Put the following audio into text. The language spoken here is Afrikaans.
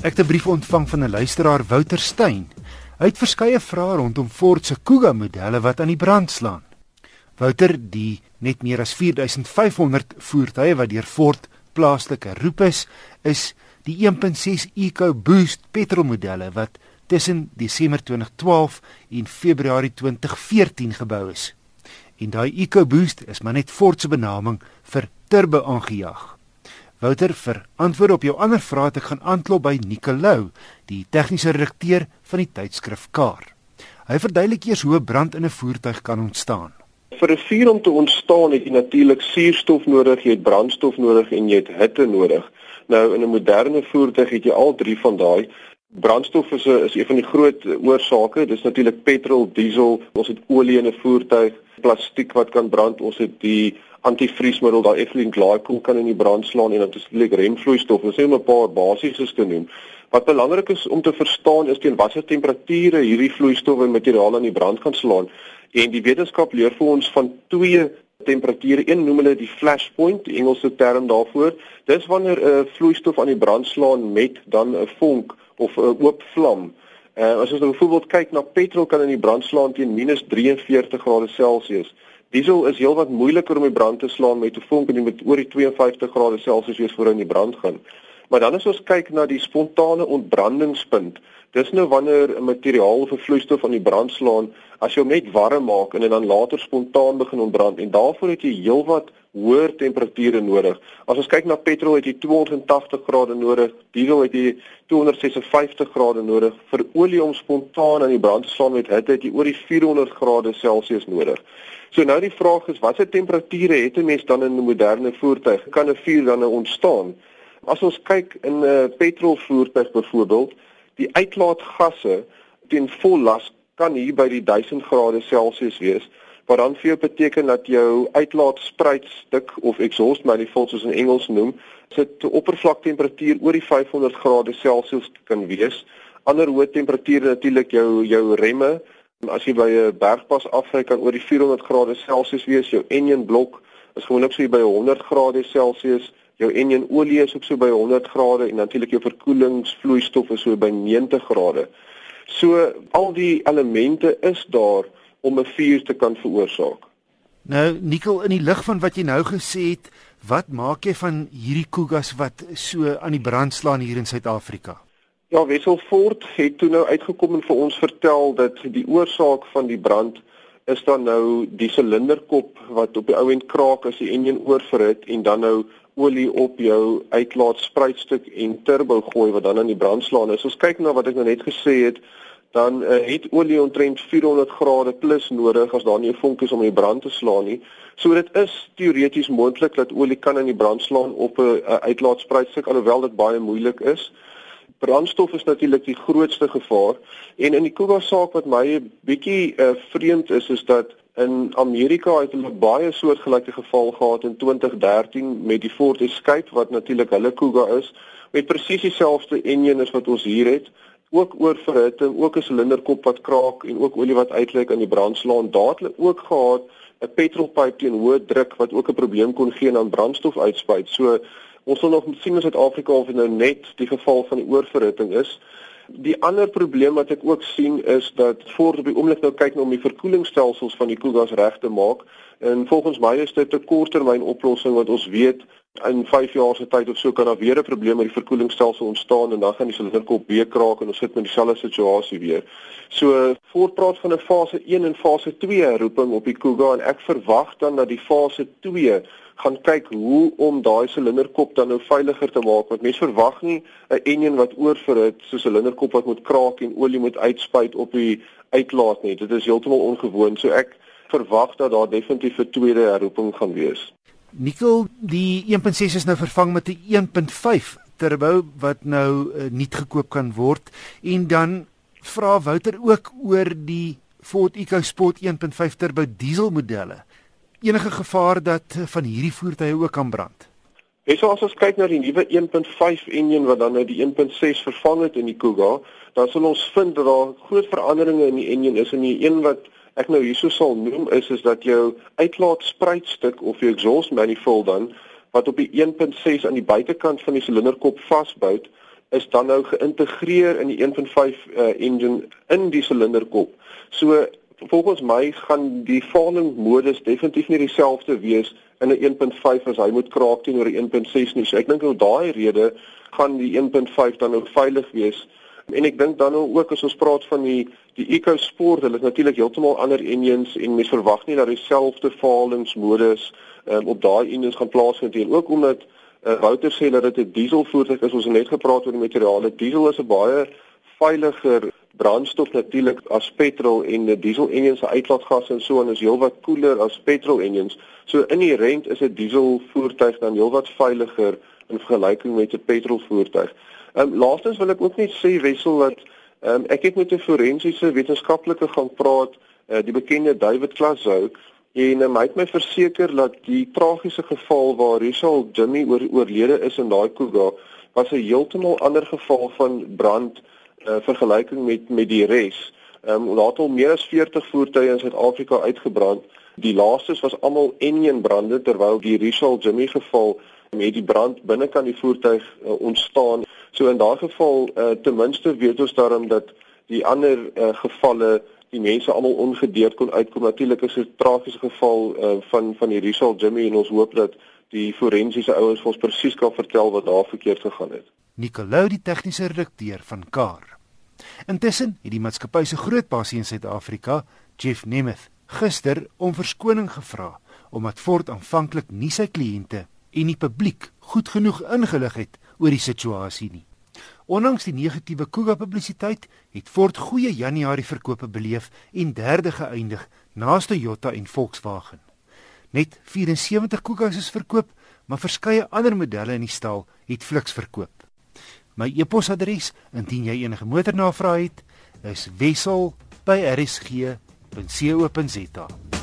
Ek het 'n brief ontvang van 'n luisteraar, Wouter Steyn. Hy het verskeie vrae rondom Ford se Kuga modelle wat aan die brand slaan. Wouter, die net meer as 4500 voertuie wat deur Ford plaaslik geroep is, is die 1.6 EcoBoost petrolmodelle wat tussen Desember 2012 en Februarie 2014 gebou is. En daai EcoBoost is maar net Ford se benaming vir turbo aangejaag. Wouter, vir antwoorde op jou ander vrae het ek gaan aanklop by Nicolou, die tegniese redakteur van die tydskrif Car. Hy verduidelik eers hoe 'n brand in 'n voertuig kan ontstaan. Vir 'n vuur om te ontstaan het jy natuurlik suurstof nodig, jy het brandstof nodig en jy het hitte nodig. Nou in 'n moderne voertuig het jy al drie van daai. Brandstof is 'n is een van die groot oorsake. Dis natuurlik petrol, diesel, ons het olie in 'n voertuig, plastiek wat kan brand, ons het die antivriesmiddel, daai ethylene glycol kan in die brand slaan en dan natuurlik remvloeistof. Ons het net 'n paar basieses te noem. Wat belangrik is om te verstaan is teen watter temperature hierdie vloeistowwe en materiale in die brand kan slaan. En die wetenskap leer vir ons van twee temperature. Een noem hulle die flashpoint, die Engelse term daarvoor. Dis wanneer 'n uh, vloeistof aan die brand slaan met dan 'n vonk of 'n oop vlam. Uh, as ons nou byvoorbeeld kyk na petrol kan in die brand slaan teen -43°C. Diesel is heelwat moeiliker om die brand te slaan met 'n vonk en jy moet oor die 52 grade Celsius wees voor in die brand gaan. Maar dan as ons kyk na die spontane ontbrandingspunt, dis nou wanneer 'n materiaal of 'n vloeistof aan die brand slaan, as jy hom net warm maak en dit dan later spontaan begin ontbrand en daarvoor het jy heelwat hoër temperature nodig. As ons kyk na petrol het jy 280 grade nodig, diesel het jy 256 grade nodig. Vir olie om spontaan aan die brand te slaan met hitte het jy oor die 400 grade Celsius nodig. So nou die vraag is watter temperature het 'n mens dan in 'n moderne voertuig? Kan 'n vuur dan nou ontstaan? As ons kyk in 'n petrolvoertuig byvoorbeeld, die uitlaatgasse teen vol las kan hier by die 1000 grade Celsius wees, wat dan vir jou beteken dat jou uitlaatspruitstuk of exhaust manifold soos in Engels noem, sit oppervlaktemperatuur oor die 500 grade Celsius kan wees. Ander hoë temperature natuurlik jou jou remme As jy by 'n bergpas afry kan oor die 400 grade Celsius wees, jou enjin blok is gewoonlik so by 100 grade Celsius, jou enjin olie is ook so by 100 grade en natuurlik jou verkoelingsvloeistof is so by 90 grade. So al die elemente is daar om 'n vuur te kan veroorsaak. Nou Nikkel in die lig van wat jy nou gesê het, wat maak jy van hierdie kugas wat so aan die brand slaan hier in Suid-Afrika? Ja, Wesselfort het toe nou uitgekom en vir ons vertel dat die oorsaak van die brand is dan nou die silinderkop wat op die ou end kraak as die enjin oorverhit en dan nou olie op jou uitlaatspruitstuk en turbo gooi wat dan aan die brand slaan. As ons kyk na wat ek nou net gesê het, dan uh, het olie omtrent 400 grade plus nodig as daar nie 'n vonk is om die brand te slaan nie. So dit is teoreties moontlik dat olie kan in die brand slaan op 'n uitlaatspruitstuk alhoewel dit baie moeilik is brandstof is natuurlik die grootste gevaar en in die Kuba saak wat my bietjie uh, vreemd is is dat in Amerika het hulle baie soortgelyke geval gehad in 2013 met die Ford Escape wat natuurlik hulle Kuga is met presies dieselfde enjin as wat ons hier het ook oor verhitting ook 'n silinderkop wat kraak en ook olie wat uitlek aan die brandslaan daar het hulle ook gehad 'n petrolpyp teen hoë druk wat ook 'n probleem kon gee aan brandstof uitspuit so Ons sal nog sien in Suid-Afrika of dit nou net die geval van die oorverhitting is. Die ander probleem wat ek ook sien is dat voor op die oomblik nou kyk nou om die verkoelingsstelsels van die koelgas reg te maak en volgens my is dit 'n korttermyn oplossing wat ons weet in 5 jaar se tyd of so kan daar weer 'n probleem met die verkoelingsstelsel ontstaan en dan gaan die silinderkop weer kraak en ons sit met dieselfde situasie weer. So voortpraat van 'n fase 1 en fase 2 roeping op die Kuga en ek verwag dan dat die fase 2 gaan kyk hoe om daai silinderkop dan nou veiliger te maak want mense verwag nie 'n enjin wat oorverhit so 'n silinderkop wat moet kraak en olie moet uitspuit op die uitlaat nie. Dit is heeltemal ongewoon. So ek verwag dat daar definitief 'n tweede herroeping gaan wees. Nikkel, die 1.6 is nou vervang met 'n 1.5 turbo wat nou uh, nuut gekoop kan word en dan vra Wouter ook oor die Ford EcoSport 1.5 turbo diesel modelle. Enige gevaar dat uh, van hierdie voertuie ook kan brand? Hierso as ons kyk na die nuwe 1.5 enjin wat dan nou die 1.6 vervang het in die Kuga, dan sal ons vind dat daar groot veranderinge in die enjin is en die een wat ek nou hierso sal noem is is dat jou uitlaatspruitstuk of jou exhaust manifold dan wat op die 1.6 aan die buitekant van die silinderkop vasbou is dan nou geïntegreer in die 1.5 uh, engine in die silinderkop. So volgens my gaan die falling modus definitief nie dieselfde wees in 'n 1.5 as hy moet kraak teenoor 'n 1.6 nie. So ek dink nou daai rede gaan die 1.5 dan nou veilig wees. En ek dink dan nou ook as ons praat van die die EcoSport, hulle is natuurlik heeltemal ander engines en mens verwag nie dat dieselfde falingsmodus um, op daai engines gaan plaasvind nie. Ook omdat uh, Wouter sê dat dit 'n dieselvoertuig is, ons het net gepraat oor die materiale. Diesel is 'n baie veiliger brandstof natuurlik as petrol en die diesel engine se uitlaatgasse en so en is heelwat koeler as petrol engines. So inherënt is 'n diesel voertuig dan heelwat veiliger in vergelyking met 'n petrol voertuig. Ehm um, laastens wil ek ook net sê Wessel dat ehm um, ek het met 'n forensiese wetenskaplike gaan praat, uh, die bekende David Klassou en um, hy het my verseker dat die tragiese geval waar Richard Jimmy oor, oorlede is in daai Kuga was 'n heeltemal ander geval van brand uh, vergelyking met met die res. Ehm um, laat al meer as 40 voertuie in Suid-Afrika uitgebrand. Die laaste was almal enjin brande terwyl die Richard Jimmy geval met die brand binnekant die voertuig uh, ontstaan. So in daai geval uh, ten minste weet ons daarom dat die ander uh, gevalle die mense almal ongedeerd kon uitkom. Natuurlik is dit 'n tragiese geval uh, van van die Richard Jimmy en ons hoop dat die forensiese ouens ons presies kan vertel wat daar verkeerd gegaan het. Nicolou die tegniese redakteur van Kar. Intussen het die maatskappy se groot basie in Suid-Afrika, Jeff Nemeth, gister om verskoning gevra omdat Ford aanvanklik nie sy kliënte en die publiek goed genoeg ingelig het oor die situasie nie. Ondanks die negatiewe Kuga publisiteit het Ford goeie Januarie verkope beleef en derde geëindig naas Toyota en Volkswagen. Net 74 Kugas is verkoop, maar verskeie ander modelle in die stal het fliks verkoop. My e-posadres indien jy enige motornavrae het, is wissel@rsg.co.za.